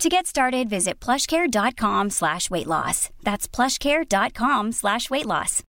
To get started, visit plushcare.com slash weight loss. That's plushcare.com slash weight loss.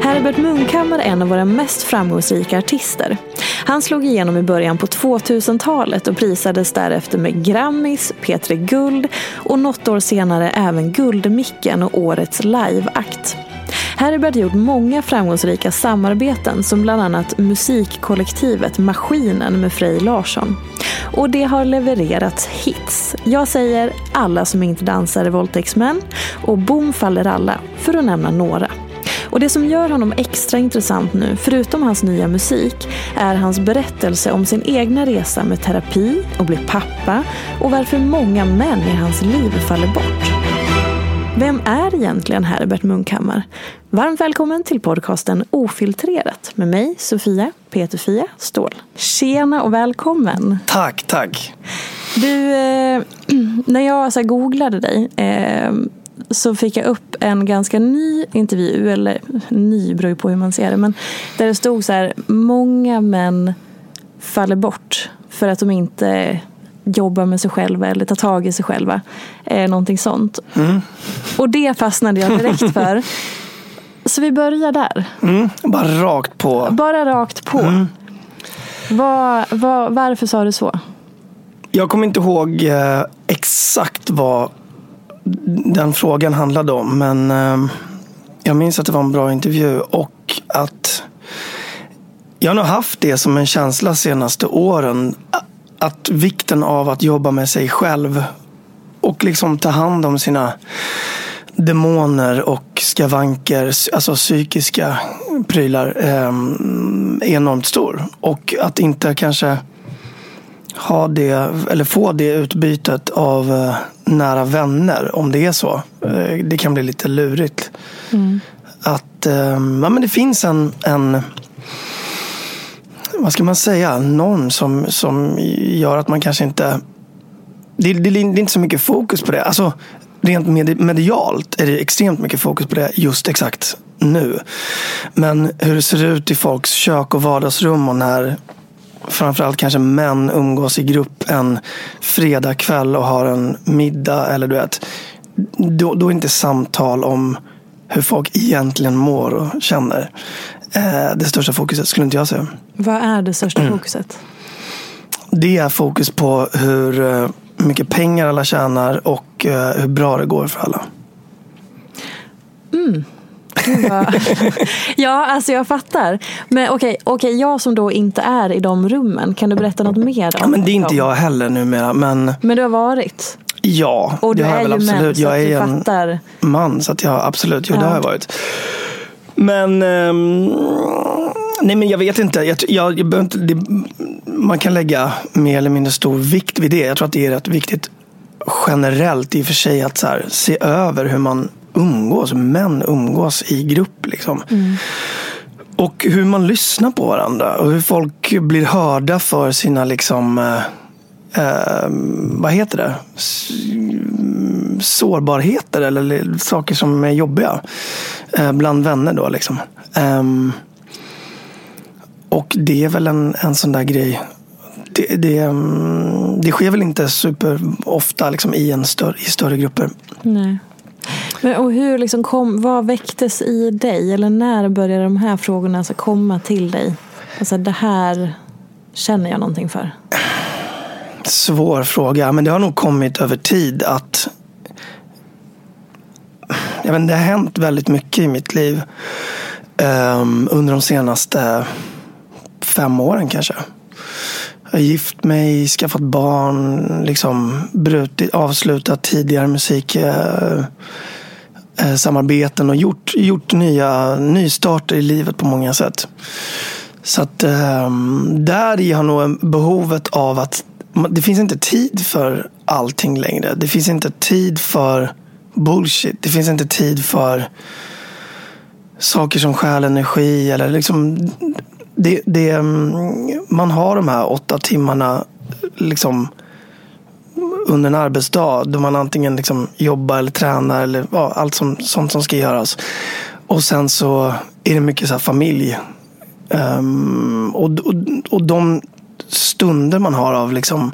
Herbert Munkhammar är en av våra mest framgångsrika artister. Han slog igenom i början på 2000-talet och prisades därefter med Grammis, P3 Guld och något år senare även Guldmicken och Årets liveakt. Herbert har gjort många framgångsrika samarbeten som bland annat musikkollektivet Maskinen med Frej Larsson. Och det har levererats hits. Jag säger Alla som inte dansar är våldtäktsmän och Bom faller alla, för att nämna några. Och det som gör honom extra intressant nu, förutom hans nya musik, är hans berättelse om sin egna resa med terapi och bli pappa och varför många män i hans liv faller bort. Vem är egentligen Herbert Munkhammar? Varmt välkommen till podcasten Ofiltrerat med mig, Sofia Peterfia Ståhl. Tjena och välkommen! Tack, tack! Du, eh, när jag så googlade dig eh, så fick jag upp en ganska ny intervju, eller ny beror ju på hur man ser det, men där det stod så här, många män faller bort för att de inte jobbar med sig själva eller tar tag i sig själva. Eh, någonting sånt. Mm. Och det fastnade jag direkt för. Så vi börjar där. Mm, bara rakt på. Bara rakt på. Mm. Var, var, varför sa du så? Jag kommer inte ihåg eh, exakt vad den frågan handlade om. Men eh, jag minns att det var en bra intervju och att jag har nog haft det som en känsla senaste åren. Att vikten av att jobba med sig själv och liksom ta hand om sina demoner och skavanker, alltså psykiska prylar, eh, är enormt stor. Och att inte kanske ha det, eller få det utbytet av eh, nära vänner, om det är så. Eh, det kan bli lite lurigt. Mm. Att eh, ja, men det finns en, en vad ska man säga, norm som, som gör att man kanske inte det, det, det är inte så mycket fokus på det. Alltså, rent med, medialt är det extremt mycket fokus på det just exakt nu. Men hur det ser ut i folks kök och vardagsrum och när framförallt kanske män umgås i grupp en fredagkväll och har en middag eller du vet. Då, då är inte samtal om hur folk egentligen mår och känner. Eh, det största fokuset skulle inte jag säga. Vad är det största Mm. fokuset? Det är fokus på hur eh, mycket pengar alla tjänar och eh, hur bra det går för alla. Vad- ja, alltså jag fattar. Men okej, okej, jag som då inte är i de rummen, kan du berätta något mer? Ja, om men det är inte dem? jag heller numera. Men Men du har varit? ja, Och du det har är jag väl absolut. Jag är en fattar. man så att jag absolut, jo det Ja. har jag varit. Men, ehm, nej men jag vet inte. Jag, jag, jag inte det, man kan lägga mer eller mindre stor vikt vid det. Jag tror att det är rätt viktigt generellt i och för sig att så här, se över hur man umgås, män umgås i grupp. Liksom. Och hur man lyssnar på varandra och hur folk blir hörda för sina liksom eh, eh, vad heter det? Sårbarheter eller saker som är jobbiga. Eh, bland vänner då liksom. Ehm, och det är väl en, en sån där grej. Det, det, mm, det sker väl inte super ofta liksom, i, en större, i större grupper. Nej. Men, och hur liksom kom, vad väcktes i dig? Eller när började de här frågorna alltså komma till dig? Alltså det här känner jag någonting för. Svår fråga, men det har nog kommit över tid att jag vet, det har hänt väldigt mycket i mitt liv um, under de senaste fem åren kanske. Jag har gift mig, skaffat barn, liksom brutit, avslutat tidigare musik Uh, Eh, samarbeten och gjort, gjort nya nystarter i livet på många sätt. Så att um, där har nog behovet av att det finns inte tid för allting längre. Det finns inte tid för bullshit. Det finns inte tid för saker som stjäl energi. Eller liksom, det, det, ehm, man har de här åtta timmarna liksom, under en arbetsdag då man antingen liksom jobbar eller tränar eller ja, allt som, sånt som ska göras. Och sen så är det mycket så här familj. Um, och, och, och de stunder man har av liksom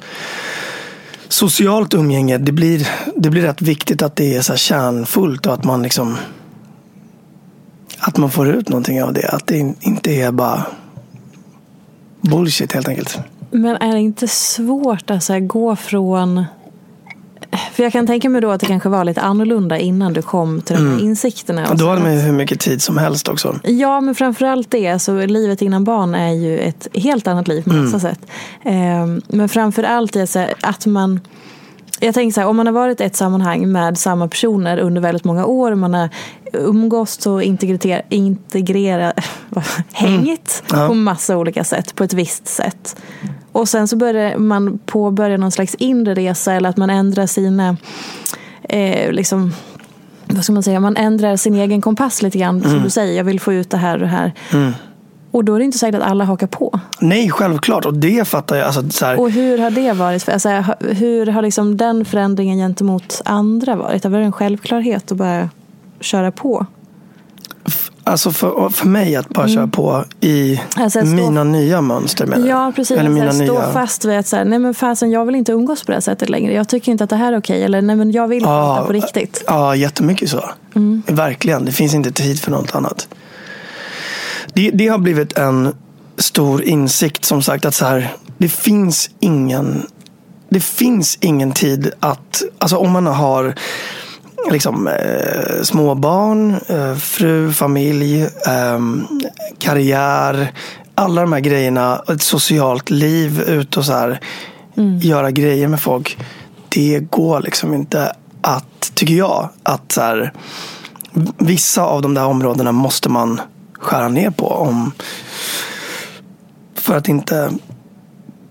socialt umgänge, det blir, det blir rätt viktigt att det är så här kärnfullt och att man liksom att man får ut någonting av det. Att det inte är bara bullshit helt enkelt. Men är det inte svårt att så här, gå från... För jag kan tänka mig då att det kanske var lite annorlunda innan du kom till de här insikterna. Och då hade man ju hur mycket tid som helst också. Ja, men framförallt det. Så livet innan barn är ju ett helt annat liv på massa sätt. Ehm, men framförallt är så här att man... Jag tänker så här, om man har varit i ett sammanhang med samma personer under väldigt många år, man har umgås och integrera, integrera, hängt Ja. på massa olika sätt, på ett visst sätt. Och sen så börjar man påbörja någon slags inre resa eller att man ändrar sina, eh, liksom, vad ska man säga, man ändrar sin egen kompass lite grann. Som du säger, jag vill få ut det här och det här. Och då är det inte säkert att alla hakar på. Nej, självklart. Och det fattar jag. Alltså, så här, Och hur har det varit? Alltså, hur har liksom den förändringen gentemot andra varit? Har det en självklarhet att bara köra på? alltså för, för mig att bara köra på i Alltså, stå- mina nya mönster jag. Ja, precis. Eller Eller mina stå nya... fast vid att så här, nej men fasen, jag vill inte umgås på det här sättet längre. Jag tycker inte att det här är okej. Eller nej men jag vill Ja, prata på riktigt. Ja, jättemycket så. Mm. Verkligen. Det finns inte tid för något annat. Det, det har blivit en stor insikt som sagt att så här, det finns ingen det finns ingen tid att, alltså om man har liksom eh, småbarn, eh, fru, familj, eh, karriär, alla de här grejerna, ett socialt liv, ut och så här, göra grejer med folk. Det går liksom inte att, tycker jag, att så här, vissa av de där områdena måste man skära ner på om för att inte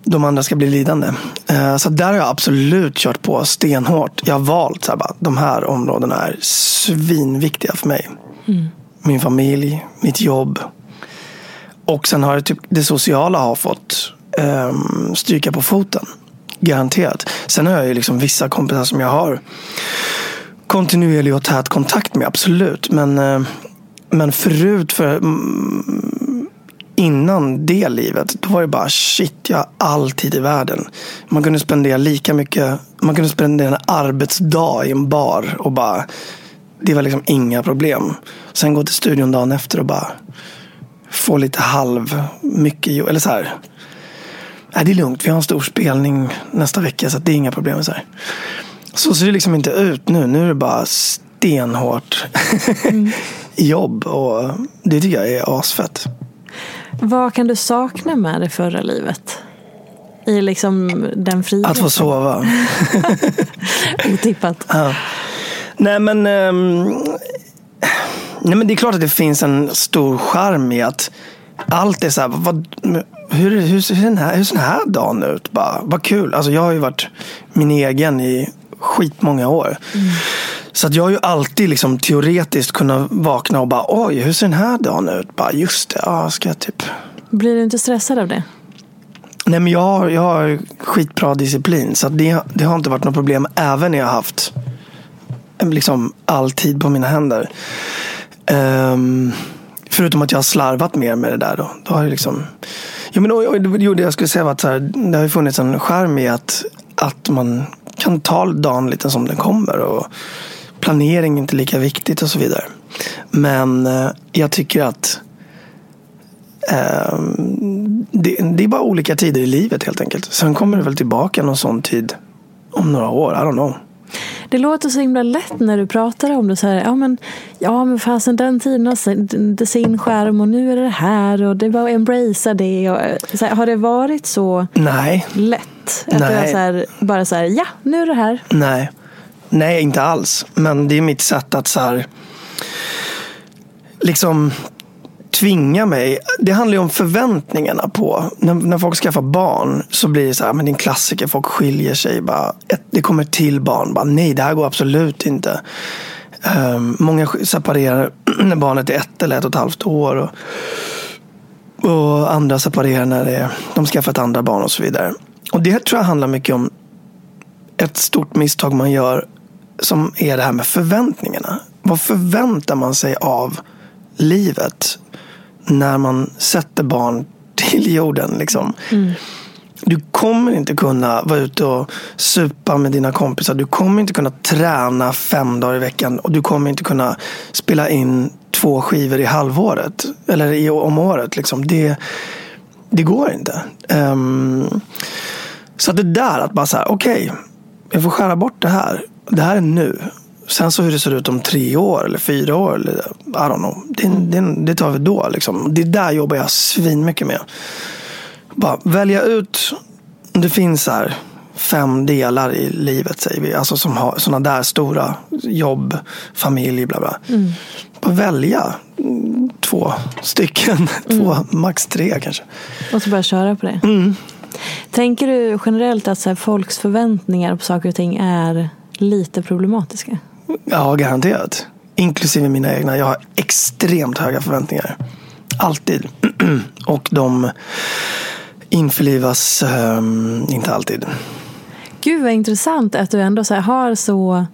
de andra ska bli lidande. Eh, Så där har jag absolut kört på stenhårt. Jag har valt så här, bara, de här områdena är svinviktiga för mig. Min familj, mitt jobb. Och sen har det, typ, det sociala har fått um, stryka på foten. Garanterat. Sen har jag ju liksom vissa kompisar som jag har kontinuerlig och tät kontakt med, absolut. Men, eh, men förut, för, mm, innan det livet, då var det bara shit, jag har all tid i världen. Man kunde spendera lika mycket, man kunde spendera en arbetsdag i en bar och bara, det var liksom inga problem. Sen gå till studion dagen efter och bara få lite halv mycket, eller så här. Nej, det är lugnt, vi har en stor spelning nästa vecka så det är inga problem. Så, här. så ser det liksom inte ut nu. Nu är det bara stenhårt jobb och det tycker jag är asfett. Vad kan du sakna med det förra livet? I liksom den friheten? Att få sova. Otippat. Ja. Nej men, ehm, nej men det är klart att det finns en stor charm i att allt är så här, vad, hur, hur, hur, ser den här, hur ser den här dagen ut? Bara, vad kul. Alltså jag har ju varit min egen i skitmånga år. Så att jag har ju alltid liksom teoretiskt kunnat vakna och bara oj, hur ser den här dagen ut? Bara just det, ja, ska jag typ Blir du inte stressad av det? Nej men jag har, jag har skitbra disciplin så det, det har inte varit något problem även när jag har haft liksom all tid på mina händer. Ehm, förutom att jag har slarvat mer med det där då. då har jag liksom, jo, men, jo, det jag skulle säga var att så här, det har funnits en skärm i att, att man kan ta dagen lite som den kommer. Och planering inte lika viktigt och så vidare. Men eh, jag tycker att Ehm, det, det är bara olika tider i livet helt enkelt. Sen kommer det väl tillbaka någon sån tid om några år. I don't know. Det låter så himla lätt när du pratar om det. Så här, ja, men, ja, men fasen den tiden har sin skärm och nu är det här och det är bara att embracea det. Och, så här, har det varit så Nej. lätt? Att Nej. du så här, bara så här, ja, nu är det här. Nej. Nej, inte alls. Men det är mitt sätt att så här, liksom tvinga mig. Det handlar ju om förväntningarna på. När, när folk skaffar barn så blir det så här, men det är en klassiker. Folk skiljer sig. Bara, ett, det kommer till barn. Bara, Nej, det här går absolut inte. Um, många separerar när barnet är ett eller ett och ett halvt år. Och, och andra separerar när det, de skaffar ett andra barn och så vidare. Och det tror jag handlar mycket om ett stort misstag man gör som är det här med förväntningarna. Vad förväntar man sig av livet när man sätter barn till jorden? Liksom? Du kommer inte kunna vara ute och supa med dina kompisar. Du kommer inte kunna träna fem dagar i veckan. Och du kommer inte kunna spela in två skivor i halvåret. Eller i, om året. Liksom. Det, det går inte. Ehm, så det där att bara så här, okej, jag får skära bort det här. Det här är nu. Sen så hur det ser ut om tre år eller fyra år, eller, I don't know. Det, det, det tar vi då. Liksom. Det där jobbar jag svinmycket med. Bara välja ut, det finns här fem delar i livet säger vi. Alltså som har sådana där stora jobb, familj, bla bla. Bara välja mm, två stycken, två, max tre kanske. Och så bara köra på det. Tänker du generellt att så folks förväntningar på saker och ting är lite problematiska? Ja, garanterat. Inklusive mina egna. Jag har extremt höga förväntningar. Alltid. Och de införlivas ehm, inte alltid. Gud vad intressant att du ändå så har så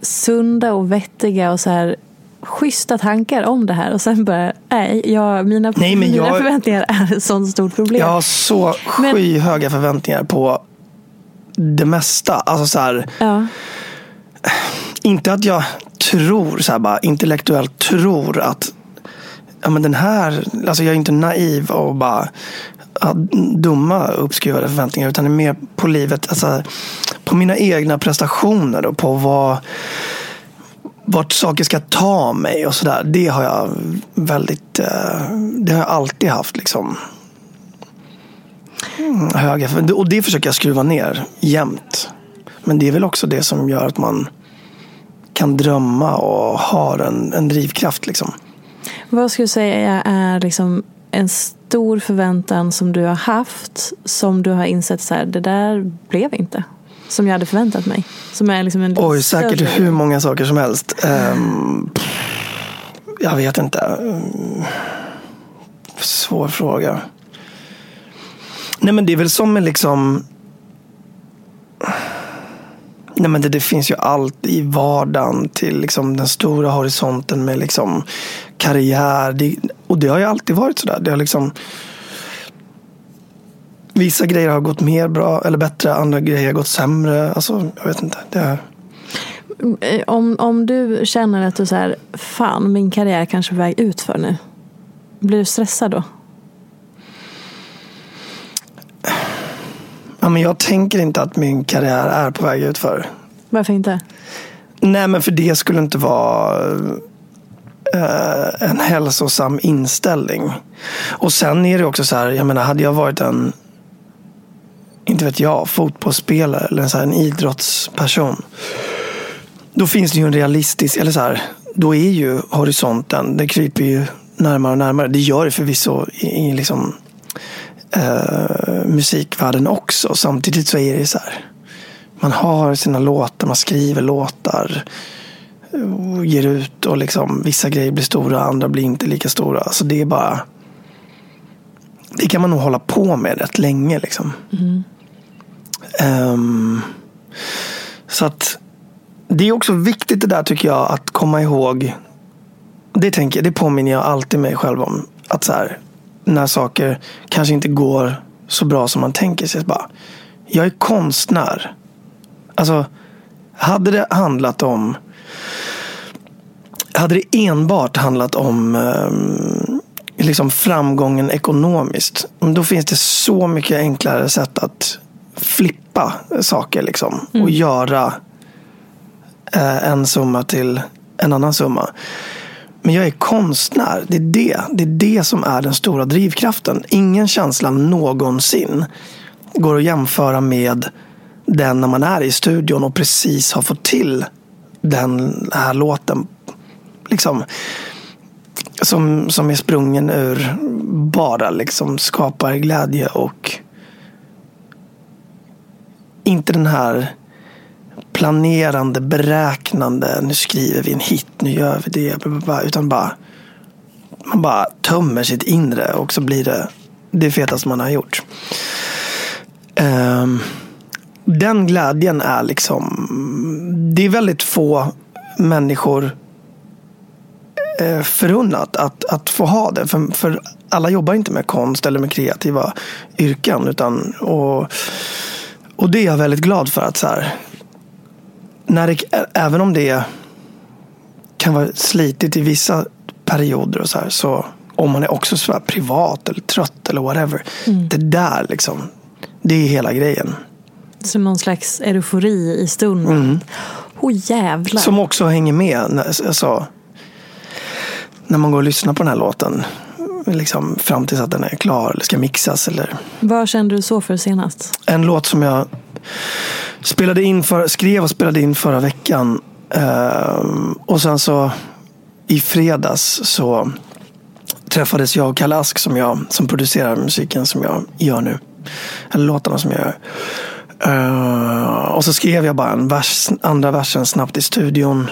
sunda och vettiga och så här schyssta tankar om det här och sen bara, nej, jag, mina, Nej, men mina jag- förväntningar är ett sånt stort problem. Jag har så Men- skyhöga förväntningar på det mesta. Alltså så här, Ja inte att jag tror, så här bara intellektuellt tror att ja, men den här, alltså jag är inte naiv och bara ha dumma uppskruvade förväntningar utan det är mer på livet, alltså på mina egna prestationer och på vad vart saker ska ta mig och sådär. Det har jag väldigt, eh, det har jag alltid haft liksom. Mm, höga, och det försöker jag skruva ner jämt. Men det är väl också det som gör att man kan drömma och har en, en drivkraft. Liksom. Vad skulle du säga är liksom en stor förväntan som du har haft som du har insett så här, det där blev inte som jag hade förväntat mig? Som är liksom en Oj, säkert större- hur många saker som helst. Pff, jag vet inte. Svår fråga. Nej men det är väl som med liksom Nej men det, det finns ju allt i vardagen till liksom den stora horisonten med liksom karriär. Det, och det har ju alltid varit sådär. Det har liksom Vissa grejer har gått mer bra eller bättre, andra grejer har gått sämre. Alltså, jag vet inte. Det är, eh, Om, om du känner att du så här, fan min karriär kanske är på väg ut för nu. Blir du stressad då? Men jag tänker inte att min karriär är på väg ut för. Varför inte? Nej, men för det skulle inte vara eh, en hälsosam inställning. Och sen är det också så här, jag menar, hade jag varit en, inte vet jag, fotbollsspelare eller en, så här, en idrottsperson. Då finns det ju en realistisk, eller så här, då är ju horisonten, det kryper ju närmare och närmare. Det gör det förvisso i, i liksom eh, musikvärlden också. Samtidigt så är det så här man har sina låtar, man skriver låtar. Och ger ut och liksom vissa grejer blir stora, andra blir inte lika stora. Så det är bara... Det kan man nog hålla på med rätt länge liksom. Um, så att det är också viktigt det där tycker jag att komma ihåg. Det, tänker, det påminner jag alltid mig själv om. Att så här, när saker kanske inte går så bra som man tänker sig. Bara, jag är konstnär. Alltså, hade det handlat om hade det enbart handlat om um, liksom framgången ekonomiskt. Då finns det så mycket enklare sätt att flippa saker liksom. Mm. Och göra eh, en summa till en annan summa. Men jag är konstnär. Det är det. Det är det som är den stora drivkraften. Ingen känsla någonsin går att jämföra med den när man är i studion och precis har fått till den här låten. Liksom, som, som är sprungen ur bara liksom skapar glädje och inte den här planerande, beräknande, nu skriver vi en hit, nu gör vi det, utan bara man bara tömmer sitt inre och så blir det det fetaste man har gjort. Um, den glädjen är liksom, det är väldigt få människor eh, förunnat att, att få ha det. För, för alla jobbar inte med konst eller med kreativa yrken. Utan, och, och det är jag väldigt glad för. att så här, när det, Även om det kan vara slitigt i vissa perioder och så här, så om man är också så privat eller trött eller whatever. Mm. Det där liksom, det är hela grejen. Som någon slags eufori i stunden. Mm. Oh, jävlar. Som också hänger med. Alltså, när man går och lyssnar på den här låten. Liksom, fram tills att den är klar eller ska mixas. Eller... Vad kände du så för senast? En låt som jag spelade in för, skrev och spelade in förra veckan. Uh, och sen så i fredags så träffades jag och Kalle Ask som, jag, som producerar musiken som jag gör nu. Eller låtarna som jag gör. Uh, och så skrev jag bara en vers, andra versen snabbt i studion.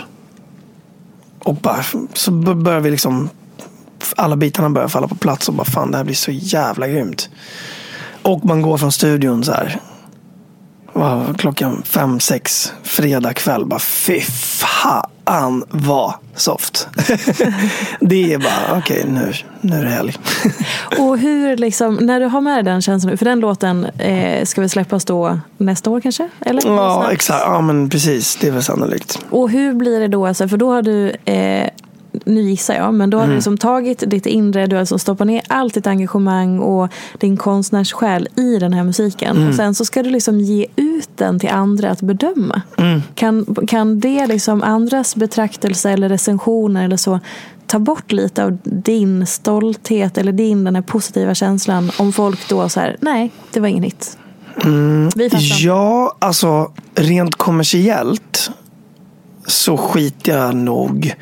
Och bara, så börjar vi liksom, alla bitarna börjar falla på plats och bara fan det här blir så jävla grymt. Och man går från studion så här. Klockan fem, sex, fredag kväll. Bara fy fan vad soft. det är bara, okej okay, nu, nu är det helg. och hur, liksom, när du har med den känslan, för den låten eh, ska väl släppas då nästa år kanske? Eller? Ja, exakt. Ja, men precis. Det är väl sannolikt. Och hur blir det då, alltså, för då har du eh, nu gissar jag, men då har mm. du liksom tagit ditt inre, du har liksom stoppat ner allt ditt engagemang och din konstnärssjäl i den här musiken. Mm. Och sen så ska du liksom ge ut den till andra att bedöma. Mm. Kan, kan det liksom andras betraktelse eller recensioner eller så ta bort lite av din stolthet eller din den här positiva känslan om folk då så här, nej, det var ingen hit. Mm, ja, alltså rent kommersiellt så skiter jag nog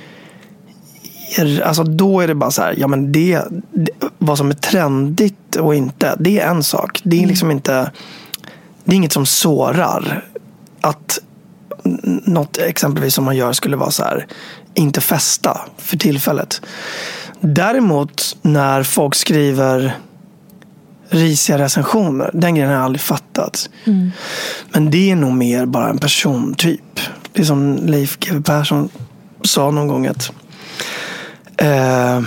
alltså då är det bara så här, ja men det, det, vad som är trendigt och inte, det är en sak. Det är mm. liksom inte, det är inget som sårar. Att något exempelvis som man gör skulle vara så här, inte fästa för tillfället. Däremot när folk skriver risiga recensioner, den grejen har jag aldrig fattat. Mm. Men det är nog mer bara en persontyp. Det är som Leif GW Persson sa någon gång att Eh,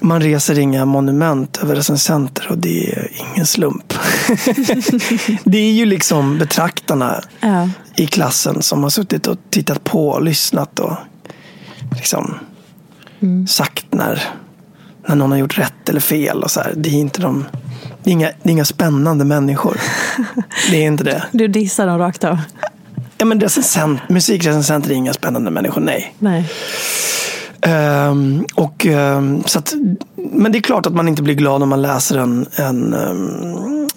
man reser inga monument över recensenter och det är ingen slump. det är ju liksom betraktarna ja. i klassen som har suttit och tittat på och lyssnat och liksom mm. sagt när, när någon har gjort rätt eller fel. Och så här. Det är inte de det är, inga, det är inga spännande människor. Det är inte det. Du dissar dem rakt av? Ja, men recensent, musikrecensenter är inga spännande människor, nej. nej. Um, och, um, så att, men det är klart att man inte blir glad om man läser en, en, um,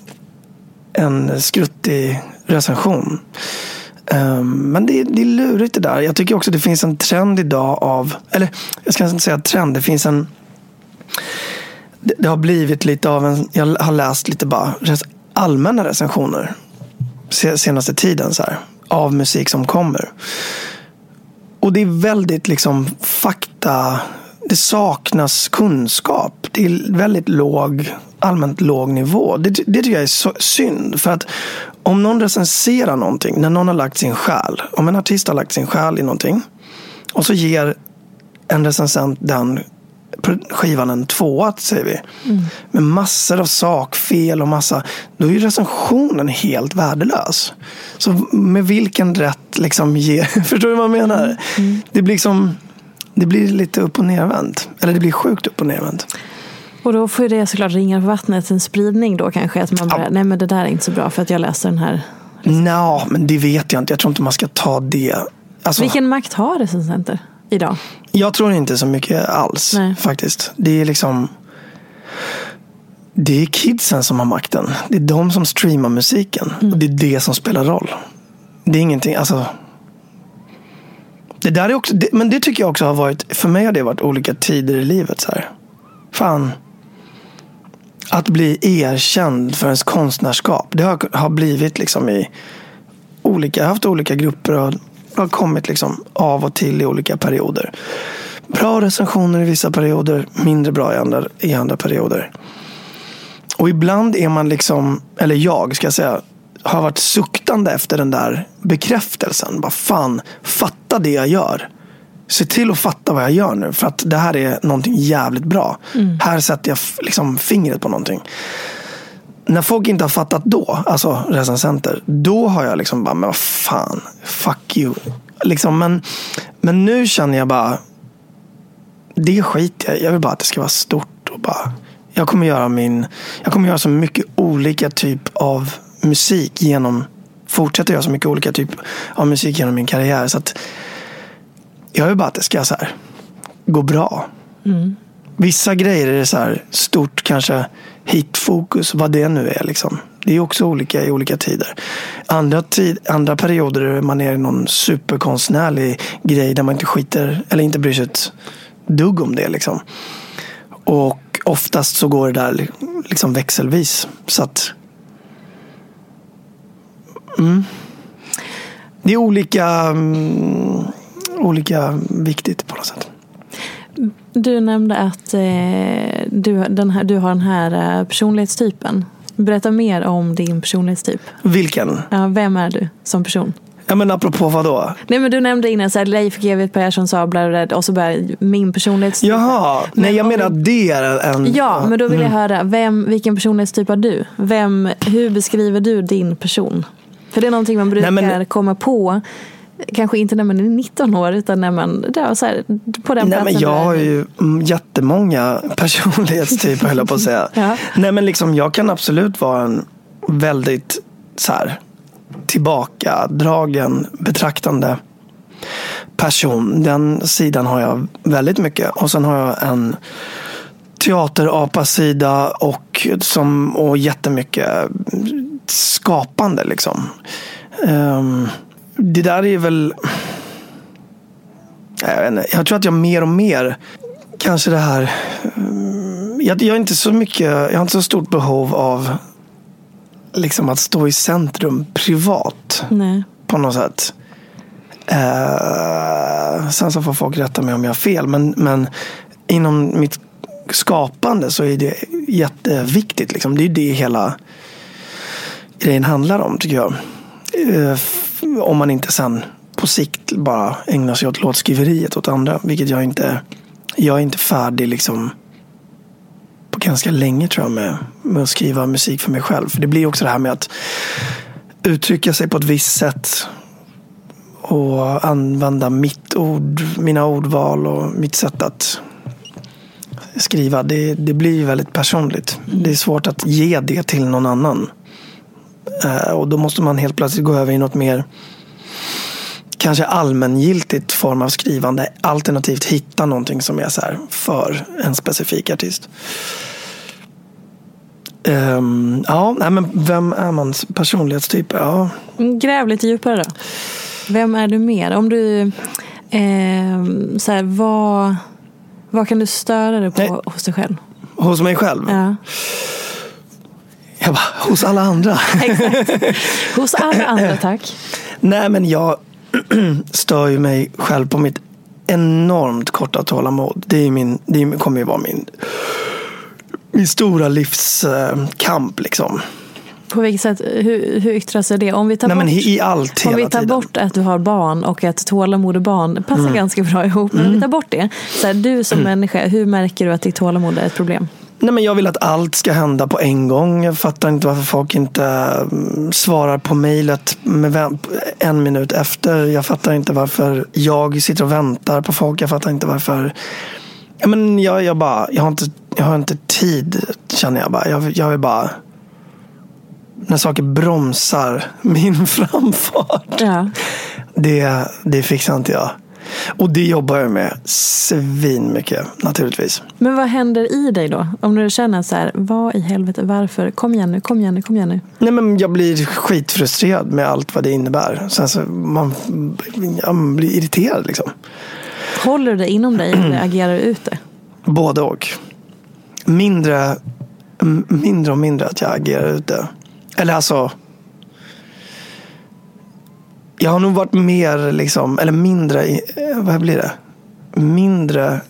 en skruttig recension. men det, det är lurigt det där. Jag tycker också det finns en trend idag av, eller jag ska inte säga trend, det finns en det, det har blivit lite av en, jag har läst lite bara allmänna recensioner senaste tiden. Så här. av musik som kommer. Och det är väldigt liksom fakta. Det saknas kunskap. Det är väldigt låg, allmänt låg nivå. Det, det tycker jag är så, synd. För att om någon recenserar någonting, när någon har lagt sin själ. Om en artist har lagt sin själ i någonting. Och så ger en recensent den skivan en tvåa, säger vi. Mm. Med massor av sakfel och massa. Då är ju recensionen helt värdelös. Så med vilken rätt liksom ge... Förstår du vad jag menar? Mm. Det blir liksom... Det blir lite upp och nervänt. Eller det blir sjukt upp och nervänt. Och då får det såklart ringa på vattnet, en spridning då kanske. Att man bara, ja. nej men det där är inte så bra för att jag läser den här. Nej, men det vet jag inte. Jag tror inte man ska ta det. Alltså, Vilken makt har recensenter? Idag? Jag tror inte så mycket alls Nej. faktiskt. Det är liksom det är kidsen som har makten. Det är de som streamar musiken. Mm. Och det är det som spelar roll. Det är ingenting, alltså. Det där är också, det, men det tycker jag också har varit, för mig har det varit olika tider i livet. Så här. Fan. Att bli erkänd för ens konstnärskap. Det har, har blivit liksom i olika, jag har haft olika grupper och har kommit liksom av och till i olika perioder. Bra recensioner i vissa perioder, mindre bra i andra, i andra perioder. Och ibland är man liksom, eller jag ska jag säga, har varit suktande efter den där bekräftelsen. Bara fan, fatta det jag gör. Se till att fatta vad jag gör nu. För att det här är någonting jävligt bra. Mm. Här sätter jag liksom fingret på någonting när folk inte har fattat då, alltså recensenter, då har jag liksom bara, men vad fan, fuck you. Liksom, men, men nu känner jag bara, det skiter jag Jag vill bara att det ska vara stort. Och bara, jag kommer göra min, jag kommer göra så mycket olika typ av musik genom, fortsätta göra så mycket olika typ av musik genom min karriär. Så att jag vill bara att det ska så här, gå bra. Mm. Vissa grejer är så här stort kanske hitfokus, vad det nu är. Liksom. Det är också olika i olika tider. Andra, tid, andra perioder är man är i någon superkonstnärlig grej där man inte skiter eller inte bryr sig ett dugg om det. Liksom. Och oftast så går det där liksom växelvis. Så att... Mm. Det är olika, um, olika viktigt på något sätt. Du nämnde att eh, du, den här, du har den här eh, personlighetstypen. Berätta mer om din personlighetstyp. Vilken? Ja, vem är du som person? Ja men apropå vad då? Nej men du nämnde innan så här, Leif GW Persson sa bla, bla, och så började min personlighetstyp. Jaha, men nej jag menar att det är en... Ja, men då vill jag mm. höra, vem, vilken personlighetstyp har du? Vem, hur beskriver du din person? För det är någonting man brukar nej, men... komma på Kanske inte när man är 19 år utan när man, ja, så här, på den Nej, men Jag har ju jättemånga personlighetstyper höll jag på att säga. ja. Nej men liksom jag kan absolut vara en väldigt så här, tillbakadragen, betraktande person. Den sidan har jag väldigt mycket. Och sen har jag en teaterapa-sida och, som, och jättemycket skapande. Liksom. Um, det där är väl... Jag, inte, jag tror att jag mer och mer kanske det här... Mm, jag, jag, är inte så mycket, jag har inte så stort behov av liksom att stå i centrum privat. Nej. På något sätt. Eh, sen så får folk rätta mig om jag har fel. Men, men inom mitt skapande så är det jätteviktigt. Liksom. Det är det hela grejen handlar om tycker jag. Eh, om man inte sen på sikt bara ägnar sig åt låtskriveriet åt andra. Vilket jag inte, jag är inte färdig liksom på ganska länge tror jag med, med att skriva musik för mig själv. För det blir också det här med att uttrycka sig på ett visst sätt och använda mitt ord, mina ordval och mitt sätt att skriva. Det, det blir väldigt personligt. Det är svårt att ge det till någon annan. Eh, och då måste man helt plötsligt gå över i något mer kanske allmängiltigt form av skrivande. Alternativt hitta någonting som är så här för en specifik artist. Um, ja, nej, men vem är man personlighetstyp? Ja. Gräv lite djupare då. Vem är du mer? Om du, eh, så här, vad, vad kan du störa dig på nej. hos dig själv? Hos mig själv? Ja. Jag bara, hos alla andra. Exakt. Hos alla andra, tack. Nej, men jag stör ju mig själv på mitt enormt korta tålamod. Det, är min, det kommer ju vara min, min stora livskamp. Liksom. På vilket sätt, hur, hur yttrar sig det? Om vi tar, Nej, bort, i allt, om vi tar tiden. bort att du har barn och att tålamod och barn passar Mm. ganska bra ihop. Men om vi tar bort det. Så här, du som människa, hur märker du att ditt tålamod är ett problem? Nej, men jag vill att allt ska hända på en gång. Jag fattar inte varför folk inte mm, svarar på mejlet en minut efter. Jag fattar inte varför jag sitter och väntar på folk. Jag fattar inte varför. Ja, men jag, jag, bara, jag, har inte, jag har inte tid, känner jag bara. Jag, jag vill bara... När saker bromsar min framfart. Ja. Det, det fixar inte jag. Och det jobbar jag med svin mycket naturligtvis. Men vad händer i dig då? Om du känner så här, vad i helvete, varför? Kom igen nu, kom igen nu, kom igen nu. Nej, men jag blir skitfrustrerad med allt vad det innebär. Sen så man, man blir irriterad liksom. Håller du det inom dig eller agerar du ut det? Både och. Mindre, mindre och mindre att jag agerar ute. Eller alltså. Jag har nog varit mer liksom, eller mindre, eh, vad blir det? Mindre,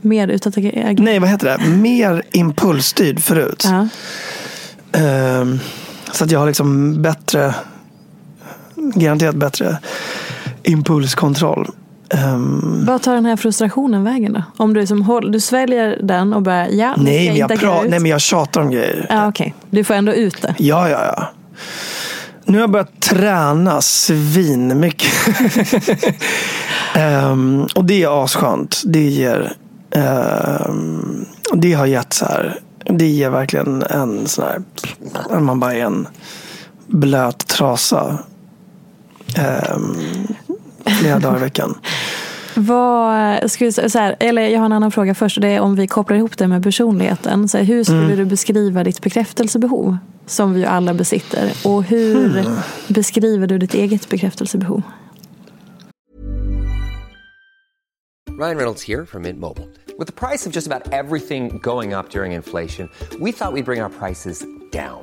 Mer utåt agera? nej vad heter det? Mer impulsstyrd förut. Ja. Ehm, så att jag har liksom bättre, garanterat bättre impulskontroll. Ehm, Vad tar den här frustrationen vägen då? Om du, som håll, du sväljer den och börjar, ja, nej, jag agera pra- ut. nej, men jag tjatar om grejer. Ja, okej. Du får ändå ut det. Ja, ja, ja. Nu har jag börjat träna svin mycket. Ehm, och det är asskönt. Det ger... ehm, det har gett så här. Det ger verkligen en sån här... Man bara är en blöt trasa. Um, flera dagar i veckan. Vad, ska vi, säga så här, eller jag har en annan fråga först. och Det är om vi kopplar ihop det med personligheten. Så här, hur skulle Mm. du beskriva ditt bekräftelsebehov? Som vi ju alla besitter. Och hur Mm. beskriver du ditt eget bekräftelsebehov? Ryan Reynolds here from Mint Mobile. With the price of just about everything going up during inflation, we thought we'd bring our prices down.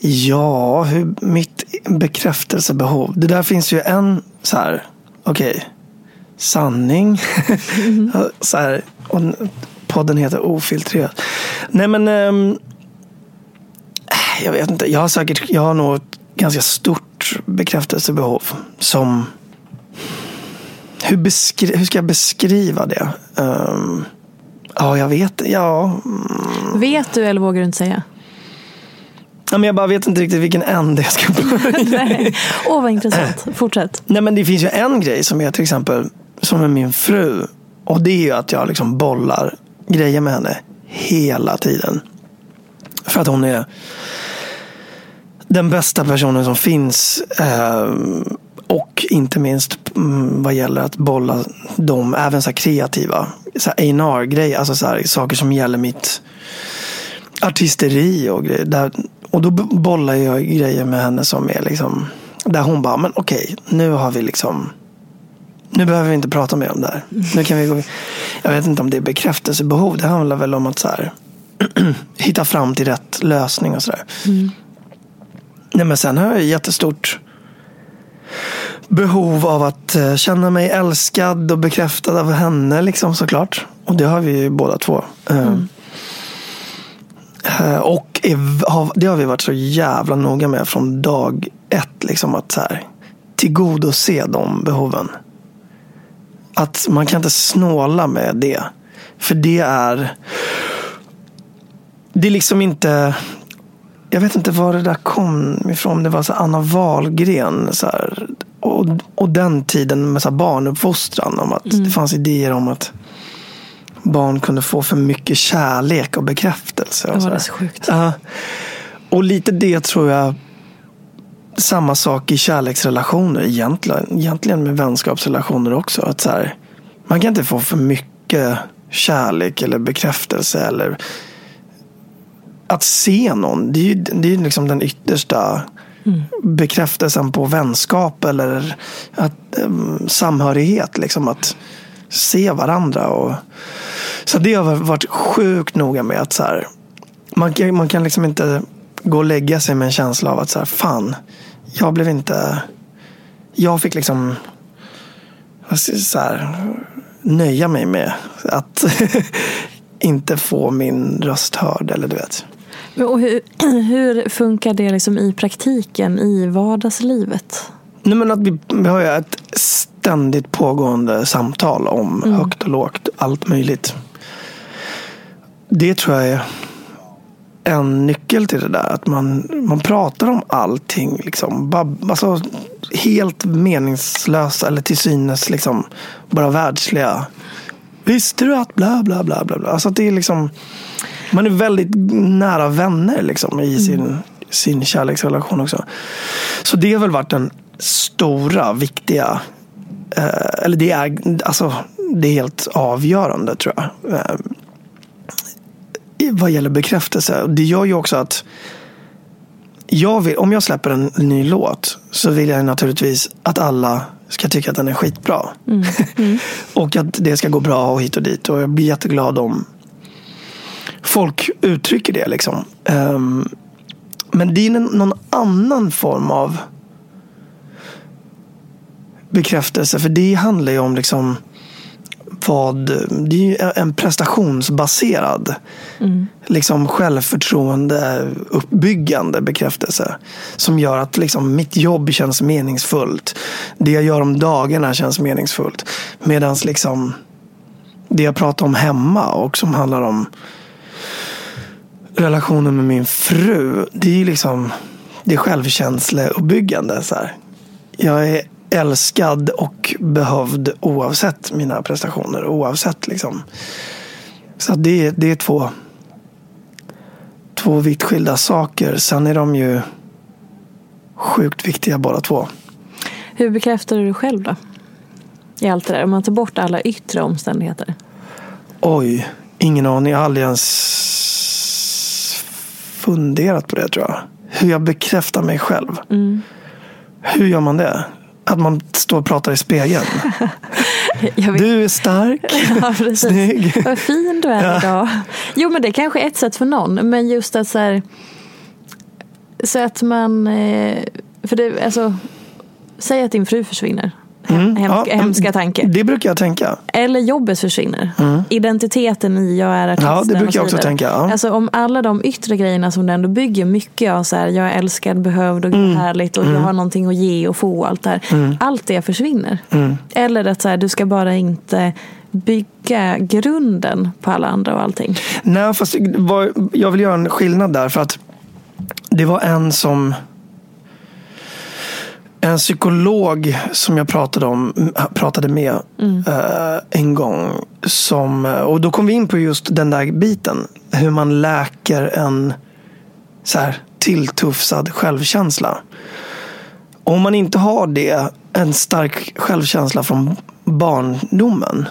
Ja, hur, mitt bekräftelsebehov. Det där finns ju en så här, okej, sanning. så här, och podden heter Ofiltrerat. Nej men, ehm, jag vet inte. Jag har säkert, jag har nog ett ganska stort bekräftelsebehov. Som, hur, beskri, hur ska jag beskriva det? Ehm, Ja, jag vet. Ja. Mm. Vet du eller vågar du inte säga? Ja, men jag bara vet inte riktigt vilken ände jag ska börja Nej. Åh, vad intressant. Fortsätt. Nej, men det finns ju en grej som är till exempel som är min fru. Och det är ju att jag liksom bollar grejer med henne hela tiden. För att hon är den bästa personen som finns. Eh, och inte minst mm, vad gäller att bolla dem, även så kreativa så här A&R-grejer. Alltså så här, saker som gäller mitt artisteri och grejer. Där, och då bollar jag grejer med henne som är liksom där hon bara, men okej, nu har vi liksom nu behöver vi inte prata mer om det här. Nu kan vi gå. Jag vet inte om det är bekräftelsebehov. Det handlar väl om att så här, hitta fram till rätt lösning och sådär. Mm. Nej, men sen har jag jättestort behov av att eh, känna mig älskad och bekräftad av henne liksom såklart. Och det har vi ju båda två. Mm. Och det har vi varit så jävla noga med från dag ett. Liksom att så här, tillgodose de behoven. Att man kan inte snåla med det. För det är det är liksom inte jag vet inte var det där kom ifrån. Det var så Anna Wahlgren. Så här, och, och den tiden med så barnuppfostran. Om att mm. Det fanns idéer om att barn kunde få för mycket kärlek och bekräftelse. Och det var det så sjukt. Uh, och lite det tror jag. Samma sak i kärleksrelationer egentligen. Egentligen med vänskapsrelationer också. Att så här, man kan inte få för mycket kärlek eller bekräftelse. Eller att se någon. Det är ju det är liksom den yttersta mm. bekräftelsen på vänskap eller att, um, samhörighet. Liksom att se varandra. Och, så det har varit sjukt noga med att så här, man, man kan liksom inte gå och lägga sig med en känsla av att så här, fan, jag blev inte... Jag fick liksom så här, nöja mig med att inte få min röst hörd. Eller du vet. Och hur, hur funkar det liksom i praktiken, i vardagslivet? Nej, men att vi, vi har ju ett ständigt pågående samtal om mm. högt och lågt, allt möjligt. Det tror jag är en nyckel till det där. Att man, man pratar om allting. Liksom. Bara, alltså, helt meningslösa eller till synes liksom, bara världsliga. Visste du att bla bla bla bla. bla. Alltså, det är liksom man är väldigt nära vänner liksom, i sin, mm. sin kärleksrelation också. Så det har väl varit den stora, viktiga eh, eller det är, alltså, det är helt avgörande tror jag. Eh, vad gäller bekräftelse. Det gör ju också att jag vill, om jag släpper en ny låt så vill jag naturligtvis att alla ska tycka att den är skitbra. Mm. Mm. och att det ska gå bra och hit och dit. Och jag blir jätteglad om folk uttrycker det. Liksom. Um, men det är någon annan form av bekräftelse. För det handlar ju om liksom vad, det är en prestationsbaserad mm. liksom självförtroende uppbyggande bekräftelse. Som gör att liksom mitt jobb känns meningsfullt. Det jag gör om dagarna känns meningsfullt. Medan liksom det jag pratar om hemma och som handlar om relationen med min fru, det är liksom det självkänsleuppbyggande. Så här. Jag är älskad och behövd oavsett mina prestationer. Oavsett liksom. Så det, det är två, två vitt skilda saker. Sen är de ju sjukt viktiga båda två. Hur bekräftar du dig själv då? I allt det där, om man tar bort alla yttre omständigheter. Oj, ingen aning. Jag har aldrig ens funderat på det tror jag. Hur jag bekräftar mig själv. Mm. Hur gör man det? Att man står och pratar i spegeln. du är stark, ja, snygg. Vad fin du är ja. idag. Jo men det är kanske är ett sätt för någon. Men just att så här, så att man, eh, för det, alltså, säg att din fru försvinner. Mm. Hemska, ja, hemska tanke. Det brukar jag tänka. Eller jobbet försvinner. Mm. Identiteten i jag är artist. Ja, det brukar jag också tänka. Ja. Alltså om alla de yttre grejerna som det ändå bygger mycket av så här, jag är älskad, behövd och mm. härligt och mm. jag har någonting att ge och få allt det här. Mm. Allt det försvinner. Mm. Eller att så här, du ska bara inte bygga grunden på alla andra och allting. Nej, fast jag vill göra en skillnad där. För att det var en som... En psykolog som jag pratade, om, pratade med eh, en gång. Som, och då kom vi in på just den där biten. Hur man läker en så här, tilltufsad självkänsla. Om man inte har det, en stark självkänsla från barndomen.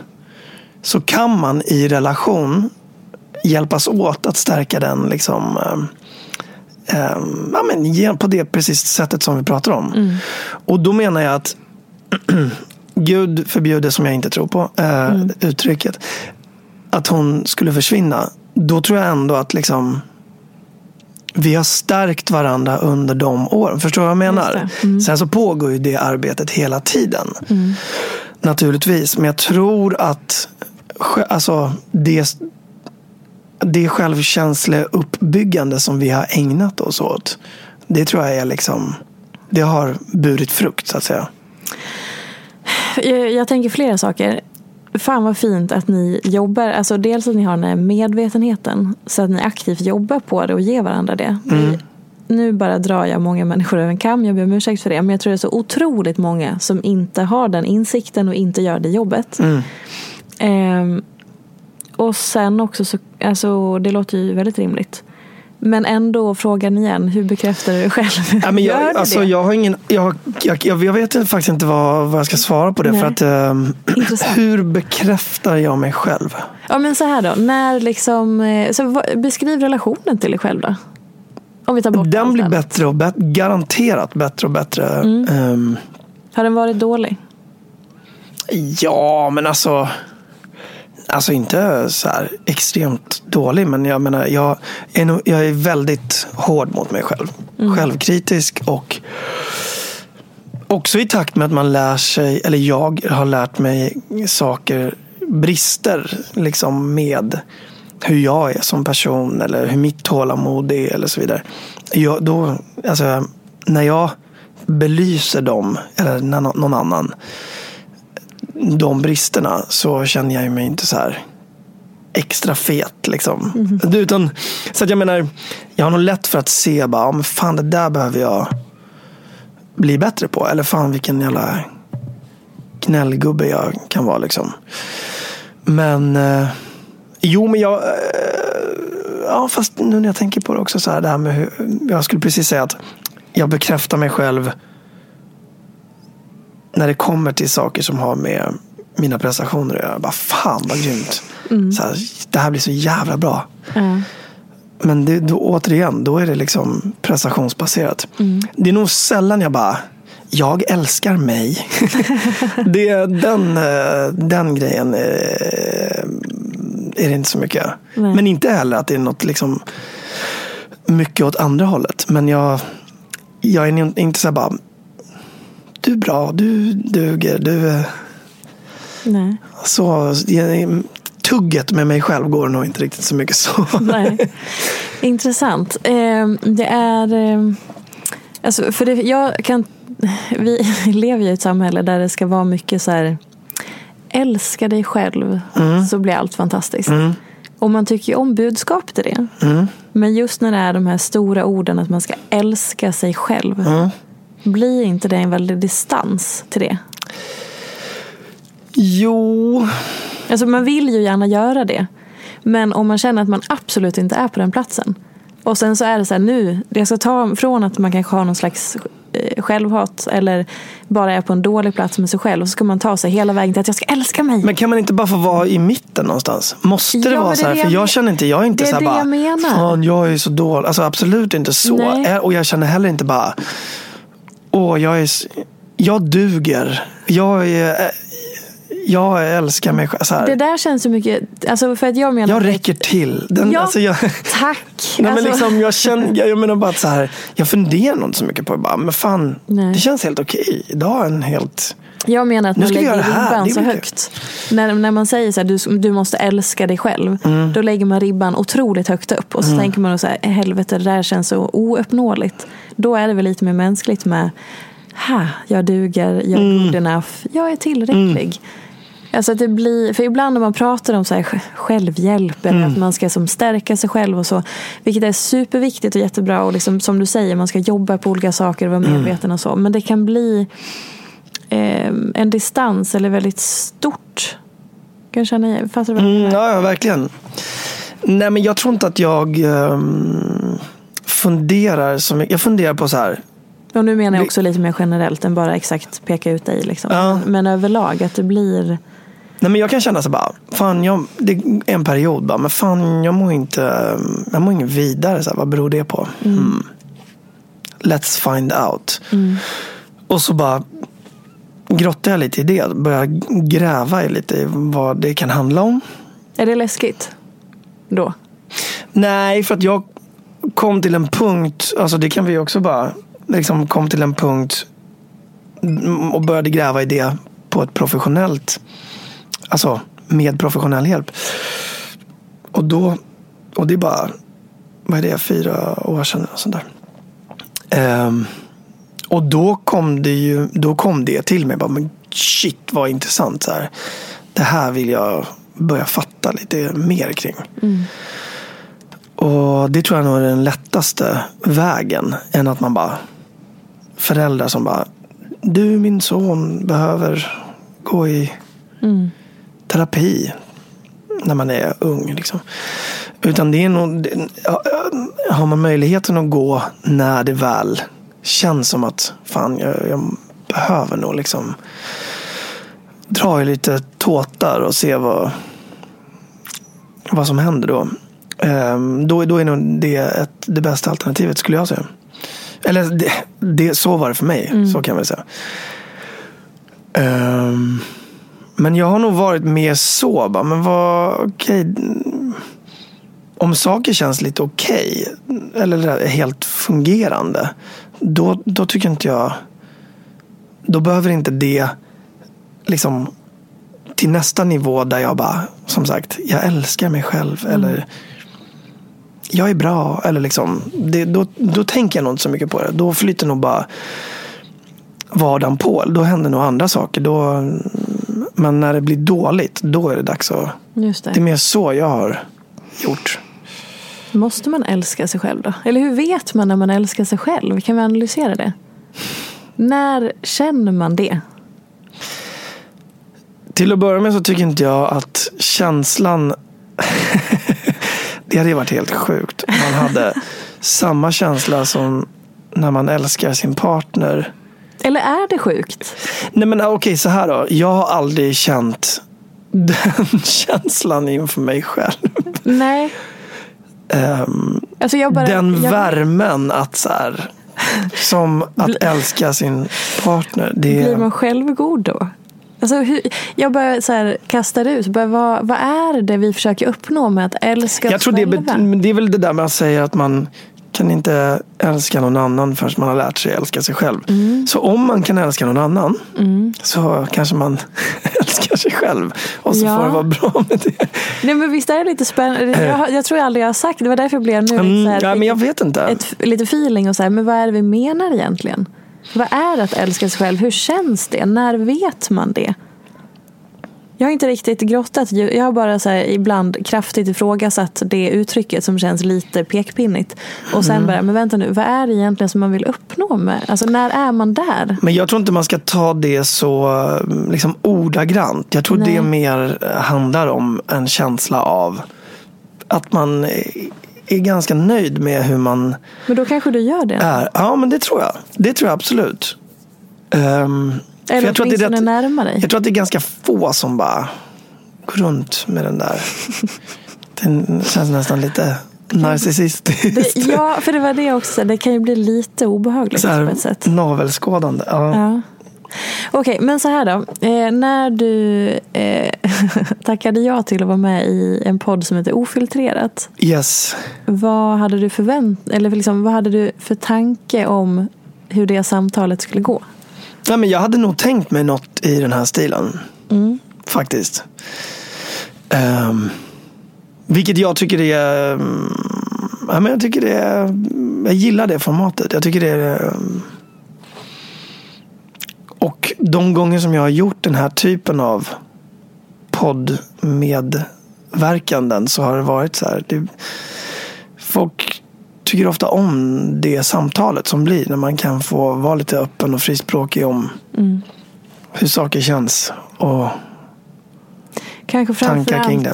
Så kan man i relation hjälpas åt att stärka den liksom, eh, eh, ja, men, på det precis sättet som vi pratar om. Och då menar jag att Gud förbjuder, som jag inte tror på, eh, uttrycket, att hon skulle försvinna. Då tror jag ändå att liksom, vi har stärkt varandra under de åren. Förstår du vad jag menar? Sen så pågår ju det arbetet hela tiden. Naturligtvis. Men jag tror att alltså, det, det självkänsleuppbyggande som vi har ägnat oss åt. Det tror jag är liksom det har burit frukt så att säga. Jag, jag tänker flera saker. Fan vad fint att ni jobbar, alltså dels att ni har den här medvetenheten så att ni aktivt jobbar på det och ger varandra det. Vi, nu bara drar jag många människor över en kam, jag ber om ursäkt för det. Men jag tror det är så otroligt många som inte har den insikten och inte gör det jobbet. Ehm, och sen också, så, alltså, det låter ju väldigt rimligt. Men ändå frågan igen, hur bekräftar du dig själv? Ja, men Gör jag, du alltså, det? jag har ingen, jag, jag, jag, vet inte- faktiskt inte vad, vad jag ska svara på det. Nej. För att, Intressant. hur bekräftar jag mig själv? Ja men så här då, när liksom, eh, så vad- beskriv relationen till dig själv då. Om vi tar bort Den blir annat. bättre och bättre, garanterat bättre och bättre. Mm. Ehm, Har den varit dålig? ja, men alltså. Alltså inte så här extremt dålig, men jag menar, jag är, nog, jag är väldigt hård mot mig själv. Självkritisk och också i takt med att man lär sig, eller jag har lärt mig saker, brister liksom med hur jag är som person eller hur mitt tålamod är eller så vidare. Jag, då, alltså, när jag belyser dem, eller någon annan, de bristerna så känner jag mig inte så här extra fet. Liksom. Utan, så att jag menar, jag har nog lätt för att se bara, men fan det där behöver jag bli bättre på. Eller fan vilken jävla gnällgubbe jag kan vara. Liksom. Men eh, jo, men jag eh, Ja, fast nu när jag tänker på det också så här, det här med hur, jag skulle precis säga att jag bekräftar mig själv när det kommer till saker som har med mina prestationer att göra. Bara, fan vad grymt. Så här, det här blir så jävla bra. Ja. Men det, då, återigen, då är det liksom prestationsbaserat. Det är nog sällan jag bara, jag älskar mig. det, är den, eh, den grejen eh, är det inte så mycket. Nej. Men inte heller att det är något liksom mycket åt andra hållet. Men jag, jag är inte så här bara, du är bra, du duger, du är Nej. så. Tugget med mig själv går nog inte riktigt så mycket så. Nej. Intressant. Eh, det är... Eh, alltså, för det, jag kan, vi lever ju i ett samhälle där det ska vara mycket så här... Älska dig själv så blir allt fantastiskt. Och man tycker ju om budskap till det. Men just när det är de här stora orden att man ska älska sig själv. Blir inte det en väldig distans till det? Jo, Alltså man vill ju gärna göra det. Men om man känner att man absolut inte är på den platsen. Och sen så är det så här nu, det ska ta från att man kanske har någon slags eh, självhat eller bara är på en dålig plats med sig själv. Och så ska man ta sig hela vägen till att jag ska älska mig. men kan man inte bara få vara i mitten någonstans? Måste det Ja, vara det så är här? För jag känner inte, jag är inte det så här det bara, jag menar. Fan, jag är så dålig. Alltså absolut inte så. Nej. Och jag känner heller inte bara, åh jag är, jag duger. Jag är, eh, jag älskar mig själv. Så här. Det där känns så mycket, alltså för att jag menar... Jag räcker till. Den, Ja, alltså jag, tack. Nej, men Alltså- liksom, jag, känner, jag, menar bara att så här, jag funderar inte så mycket på det. Bara, men fan, Nej. det känns helt okej. Idag har en helt... Jag menar att man lägger ribban är så högt. När, när man säger så här, du, du måste älska dig själv. Mm. Då lägger man ribban otroligt högt upp. Och så tänker man så här, helvete det där känns så ouppnåeligt. Då är det väl lite mer mänskligt med, ha, jag duger, jag är Mm. good enough, jag är tillräcklig. Alltså att det blir, för ibland när man pratar om så här sj- självhjälp eller Mm. att man ska som stärka sig själv och så. Vilket är superviktigt och jättebra och liksom, som du säger, man ska jobba på olika saker och vara Mm. medveten och så. Men det kan bli eh, en distans eller väldigt stort. Kan känna? Fattar du vad jag Mm, menar? ja, verkligen. Nej, men jag tror inte att jag ehm, funderar mycket. Jag funderar på så här. Och nu menar jag också lite mer generellt än bara exakt peka ut dig. Liksom. Ja. Men, överlag att det blir... Nej, men jag kan känna så bara, fan, jag, det är en period bara, men fan, jag mår inte, jag mår inget vidare. Så här, vad beror det på? Mm. Let's find out. Och så bara grottar jag lite i det. Börjar gräva i lite i vad det kan handla om. Är det läskigt? Då? Nej, för att jag kom till en punkt, alltså det kan vi också bara, liksom kom till en punkt och började gräva i det på ett professionellt, alltså med professionell hjälp. Och då, och det är bara, vad är det, fyra år sedan och sånt där. Ehm, och då kom det ju, då kom det till mig, bara, men shit vad intressant så här. Det här vill jag börja fatta lite mer kring. Mm. Och det tror jag nog är den lättaste vägen. Än att man bara föräldrar som bara du min son behöver gå i terapi när man är ung. Liksom. Utan det är nog, har man möjligheten att gå när det väl känns som att fan jag, jag behöver nog liksom dra i lite tåtar och se vad, vad som händer då. Ehm, då, då är nog det ett, det bästa alternativet skulle jag säga. Eller det, det, så var det för mig, så kan jag väl säga. Ehm, men jag har nog varit mer så, bara, men vad, okej. om saker känns lite okej, eller är helt fungerande, då, då tycker inte jag, då behöver inte det liksom till nästa nivå där jag bara, som sagt, jag älskar mig själv. Eller jag är bra. Eller liksom, det, då, då tänker jag nog inte så mycket på det. Då flyter nog bara vardagen på. Då händer nog andra saker. Då, men när det blir dåligt, då är det dags att... Just Det är det. mer så jag har gjort. Måste man älska sig själv då? Eller hur vet man när man älskar sig själv? Kan vi analysera det? När känner man det? Till att börja med så tycker inte jag att känslan... det hade ju varit helt sjukt. Man hade samma känsla som när man älskar sin partner. Eller är det sjukt? Nej men okej, så här då. Jag har aldrig känt den känslan inför mig själv. Nej. Ehm, Alltså jag bara, den jag, värmen att så här, som att älska sin partner. Det Blir man självgod då? Alltså hur, jag bara så här, kastar ut, bara, vad, vad är det vi försöker uppnå med att älska jag oss tror det, är själva? det är väl det där med att säga att man kan inte älska någon annan förrän man har lärt sig älska sig själv. Mm. Så om man kan älska någon annan så kanske man älskar sig själv. Och så Ja. får det vara bra med det. Nej men visst är det lite spännande. Jag, jag tror aldrig jag har sagt det. Var därför jag blev nu Mm, lite, så här, ja, men jag vet inte. ett, lite feeling och så här, men vad är det vi menar egentligen? Vad är att älska sig själv? Hur känns det? När vet man det? Jag har inte riktigt grottat. Jag har bara så här, ibland kraftigt ifrågasatt det uttrycket som känns lite pekpinnigt. Och sen Mm. bara, men vänta nu, vad är det egentligen som man vill uppnå med? Alltså när är man där? Men jag tror inte man ska ta det så liksom, ordagrant. Jag tror Nej. det mer handlar om en känsla av att man är- ganska nöjd med hur man Men då kanske du gör det. är. Ja, men det tror jag. Det tror jag absolut. För Eller jag, tror att det är rätt, dig. jag tror att det är ganska få som bara går runt med den där. Den känns nästan lite narcissistiskt. Det, ja, för det var det också. Det kan ju bli lite obehagligt Så på här ett sätt. navelskådande. Ja. Ja. Okej, men så här då. Eh, när du eh, tackade ja till att vara med i en podd som heter Ofiltrerat. Yes. Vad hade du förvänt eller liksom, vad hade du för tanke om hur det samtalet skulle gå? Ja, men jag hade nog tänkt mig något i den här stilen. Faktiskt. Ehm, vilket jag tycker är... um, ja, men jag tycker det är... Jag gillar det formatet. Jag tycker det är... um, de gånger som jag har gjort den här typen av poddmedverkanden så har det varit så här. Det, folk tycker ofta om det samtalet som blir när man kan få vara lite öppen och frispråkig om Mm. hur saker känns och Kanske tankar kring det.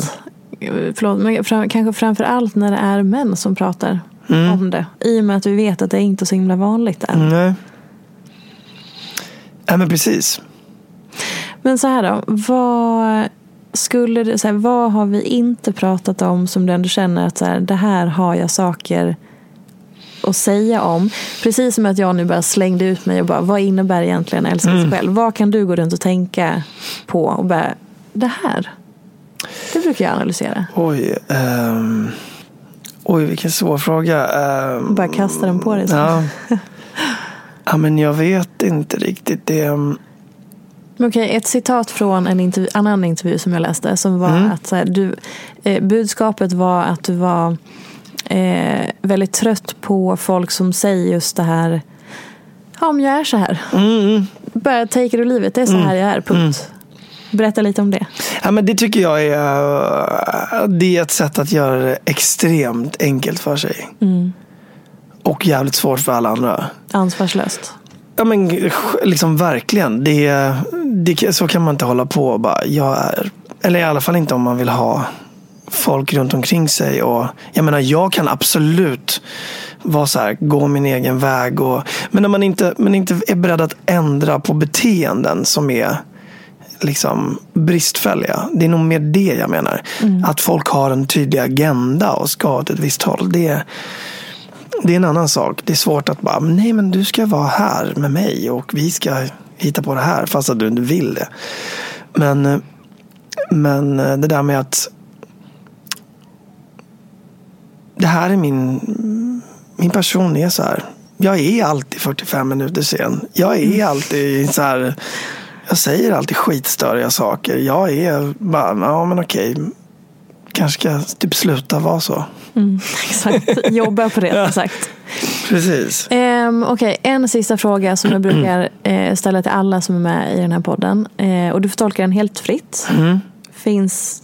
förlåt, men fram, kanske framför allt när det är män som pratar Mm. om det. I och med att vi vet att det är inte så himla vanligt än. Nej. Nej men precis. Men så här då, vad, skulle det, så här, vad har vi inte pratat om som du ändå känner att så här, det här har jag saker att säga om? Precis som att jag nu bara slängde ut mig och bara, vad innebär egentligen älska sig själv? Vad kan du gå runt och tänka på och bara, det här? Det brukar jag analysera. Oj. ehm, oj vilken svår fråga. Um, Bara kasta den på dig. så. ja. ja men jag vet inte riktigt. Det, Men Okej, ett citat från en intervju, annan intervju som jag läste som var Mm. att så här, du, eh, budskapet var att du var eh, väldigt trött på folk som säger just det här Ja, men jag är så här. mm, Bara take it or leave it. Det är så här jag är, punkt. Berätta lite om det. Ja, men det tycker jag är, det är ett sätt att göra det extremt enkelt för sig. Mm. Och jävligt svårt för alla andra. Ansvarslöst. Ja men liksom verkligen. Det, det, så kan man inte hålla på bara, jag är, eller i alla fall inte om man vill ha folk runt omkring sig. Och, jag menar jag kan absolut vara så här, gå min egen väg. Och, men när man inte, men inte är beredd att ändra på beteenden som är liksom bristfälliga. Det är nog mer det jag menar. Att folk har en tydlig agenda och ska åt ett visst håll. Det är, det är en annan sak. Det är svårt att bara, nej men du ska vara här med mig och vi ska hitta på det här fast att du inte vill det. Men, men det där med att det här är min, min person är så här. Jag är alltid 45 minuter sen. Jag är alltid så här. Jag säger alltid skitstöriga saker. Jag är bara, ja men okej. Kanske ska jag typ sluta vara så. Exakt. Jobba på det, som sagt. Precis. Um, Okej, en sista fråga som jag brukar eh, ställa till alla som är med i den här podden. Eh, och du får tolka den helt fritt. Finns,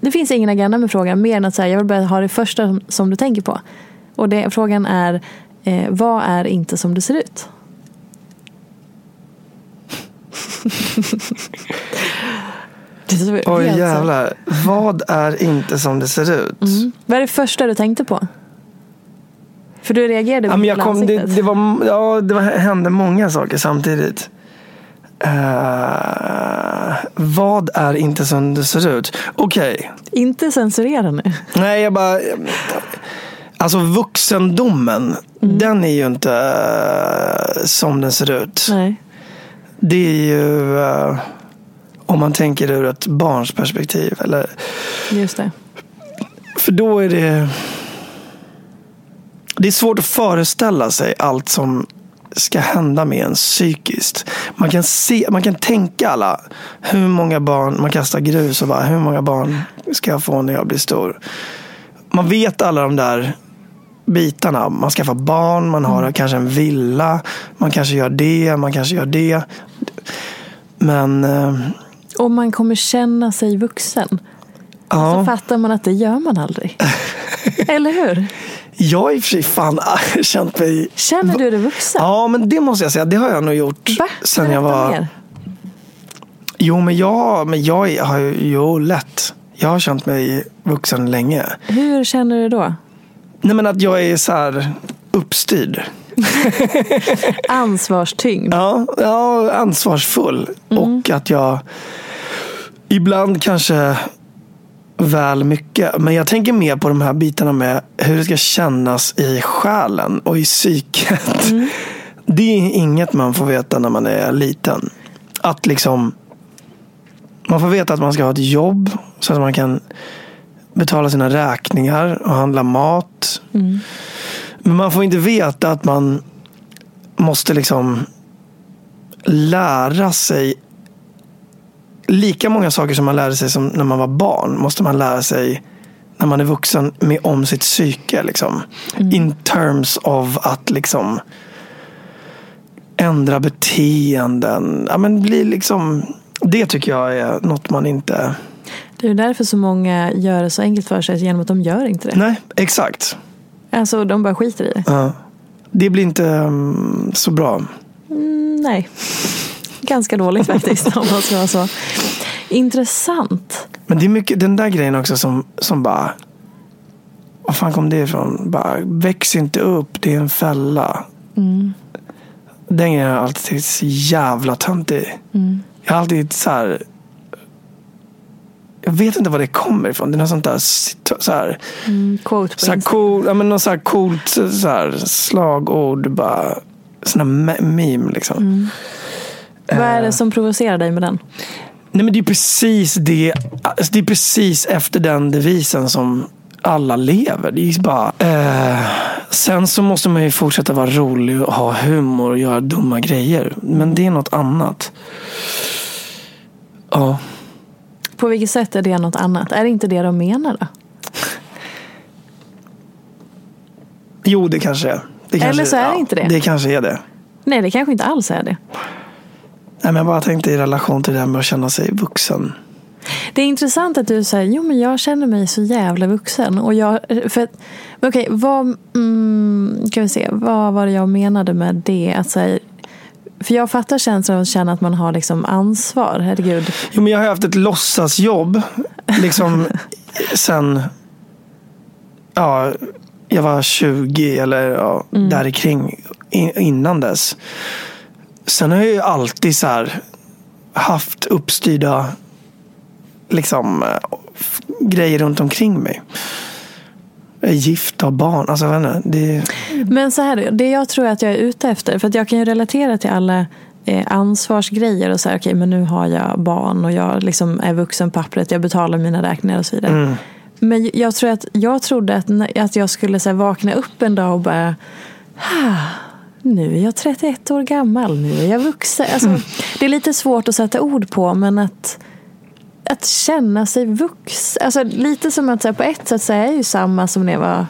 det finns ingen agenda med frågan mer än att säga jag vill bara ha det första som, som du tänker på. Och det, frågan är, eh, vad är inte som det ser ut? Det Oj helt så- jävlar. Vad är inte som det ser ut? Mm. Vad är det första du tänkte på? För du reagerade Ja, men jag på kom, det, det, var, ja, det var, hände många saker samtidigt. Eh, vad är inte som det ser ut? Okej. Inte censurera nu. Nej, jag bara... Alltså vuxendomen, den är ju inte eh, som den ser ut. Nej. Det är ju... eh, om man tänker ur ett barns perspektiv. Eller, Just det. För då är det... Det är svårt att föreställa sig allt som ska hända med en psykiskt. Man kan, se, man kan tänka alla. Hur många barn, man kastar grus och bara, hur många barn ska jag få när jag blir stor? Man vet alla de där bitarna. Man skaffar barn, man har kanske en villa, man kanske gör det, man kanske gör det. Men eh, Och man kommer känna sig vuxen. ja. Så fattar man att det gör man aldrig. Eller hur? Jag har i och för sig fan känt mig... Känner du dig vuxen? Ja, men det måste jag säga. Det har jag nog gjort Va? sen jag var... mer. Jo, men jag, men jag har ju lätt. Jag har känt mig vuxen länge. Hur känner du då? Nej, men att jag är så här uppstyrd. Ansvarstyngd. Ja, ja ansvarsfull. Och att jag ibland kanske väl mycket. Men jag tänker mer på de här bitarna med hur det ska kännas i själen och i psyket. Det är inget man får veta när man är liten. Att liksom man får veta att man ska ha ett jobb så att man kan betala sina räkningar och handla mat. Men man får inte veta att man måste liksom lära sig lika många saker som man lärde sig som när man var barn. Måste man lära sig när man är vuxen med om sitt psyke. Liksom. In terms of att liksom ändra beteenden. Ja, men bli liksom, det tycker jag är något man inte... Det är därför så många gör det så enkelt för sig genom att de gör inte det. Nej, exakt. Alltså de bara skiter i det. Ja. Det blir inte um, så bra. Mm, nej, ganska dåligt faktiskt om man ska vara så. Intressant. Men det är mycket den där grejen också som, som bara... Var fan kom det ifrån? Bara, väx inte upp, det är en fälla. Mm. Den grejen har jag alltid tyckt så jävla töntig. Mm. Jag har alltid så här... Jag vet inte var det kommer ifrån. Det är något sånt där så här, Mm, quote så här cool, ja, men något så här coolt så här, slagord. Bara, såna me- meme liksom. Mm. Vad är Eh. det som provocerar dig med den? Nej men det är precis det. Alltså, det är precis efter den devisen som alla lever. Det är bara, eh, sen så måste man ju fortsätta vara rolig och ha humor och göra dumma grejer. Men det är något annat. Ja. På vilket sätt är det något annat? Är det inte det de menar då? Jo, det kanske är. Det kanske, Eller så är det inte det. Det kanske är det. Nej, det kanske inte alls är det. Nej, men jag bara tänkte i relation till det här med att känna sig vuxen. Det är intressant att du säger, jo men jag känner mig så jävla vuxen. Och jag, för, okej, vad, mm, kan vi se, vad var det jag menade med det? Att säga, för jag fattar känslan av att känna att man har liksom ansvar, herregud. Jo, men jag har haft ett låtsasjobb. Liksom sen ja, jag var 20 eller ja, där kring in, innan dess. Sen har jag ju alltid så här haft uppstyrda liksom, eh, grejer runt omkring mig. Gift och barn. Alltså, inte, det, Men så här, det jag tror att jag är ute efter, för att jag kan ju relatera till alla eh, ansvarsgrejer och så här, okej men nu har jag barn och jag liksom är vuxen pappret, jag betalar mina räkningar och så vidare. Men jag tror att jag trodde att, att jag skulle så här, vakna upp en dag och bara "Ah, nu är jag 31 år gammal, nu är jag vuxen. Alltså, Det är lite svårt att sätta ord på men att, att känna sig vuxen. Alltså, lite som att här, på ett sätt så är jag ju samma som när jag var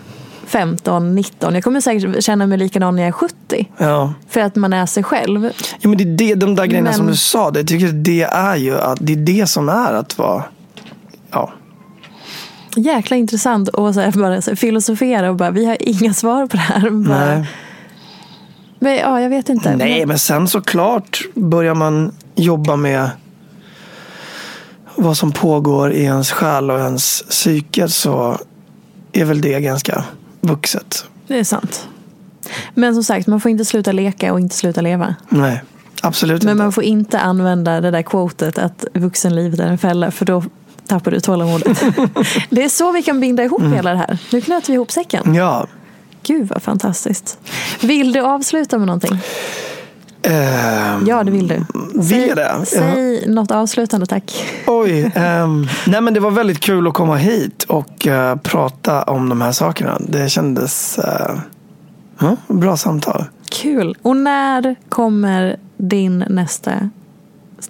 15, 19. Jag kommer säkert känna mig likadan när jag är 70. ja. För att man är sig själv. Ja, men det är det, de där grejerna Men- som du sa. Det, jag tycker det är ju att det är det som är att vara ja, Jäkla intressant att så här, bara så här, filosofera och bara vi har inga svar på det här. Bara, Nej. Men, ja, jag vet inte. Nej, men sen såklart börjar man jobba med vad som pågår i ens själ och ens psyke så är väl det ganska vuxet. Det är sant. Men som sagt, man får inte sluta leka och inte sluta leva. Nej, absolut Men inte. man får inte använda det där quotet att vuxenlivet är en fälla för då tappar du tålamodet. det är så vi kan binda ihop hela det här. Nu knöt vi ihop säcken. Ja. Gud vad fantastiskt. Vill du avsluta med någonting? Ehm, Ja, det vill du. Vill jag det? Säg något avslutande tack. Oj. ehm, nej men det var väldigt kul att komma hit och eh, prata om de här sakerna. Det kändes uh, ja, bra samtal. Kul. Och när kommer din nästa,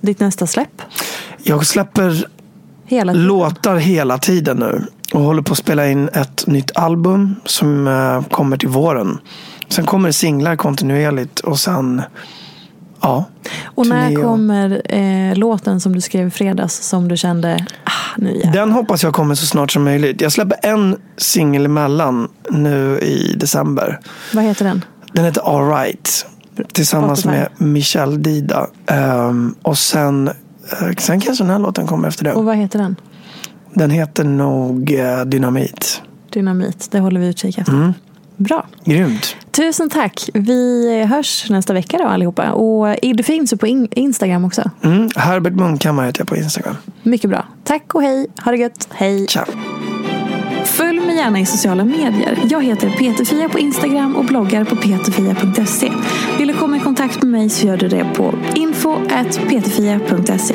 ditt nästa släpp? Jag släpper Hela låtar hela tiden nu. Och håller på att spela in ett nytt album som eh, kommer till våren. Sen kommer det singlar kontinuerligt och sen, ja. Och när kommer eh, låten som du skrev i fredags som du kände, ah, nu jävlar. Den hoppas jag kommer så snart som möjligt. Jag släpper en singel emellan nu i december. Vad heter den? Den heter Alright. Tillsammans Spotify. med Michelle Dida. Ehm, och sen, eh, sen kanske den här låten kommer efter det. Och vad heter den? Den heter nog eh, Dynamit. Dynamit. Det håller vi utkik efter. Mm. Bra. Grymt. Tusen tack. Vi hörs nästa vecka då allihopa. Och det finns ju på in- Instagram också. Mm. Herbert Munkhammar heter jag på Instagram. Mycket bra. Tack och hej. Ha det gött. Hej. Ciao. Följ mig gärna i sociala medier. Jag heter Peterfia på Instagram och bloggar på peterfia.se. Vill du komma i kontakt med mig så gör du det på info.peterfia.se.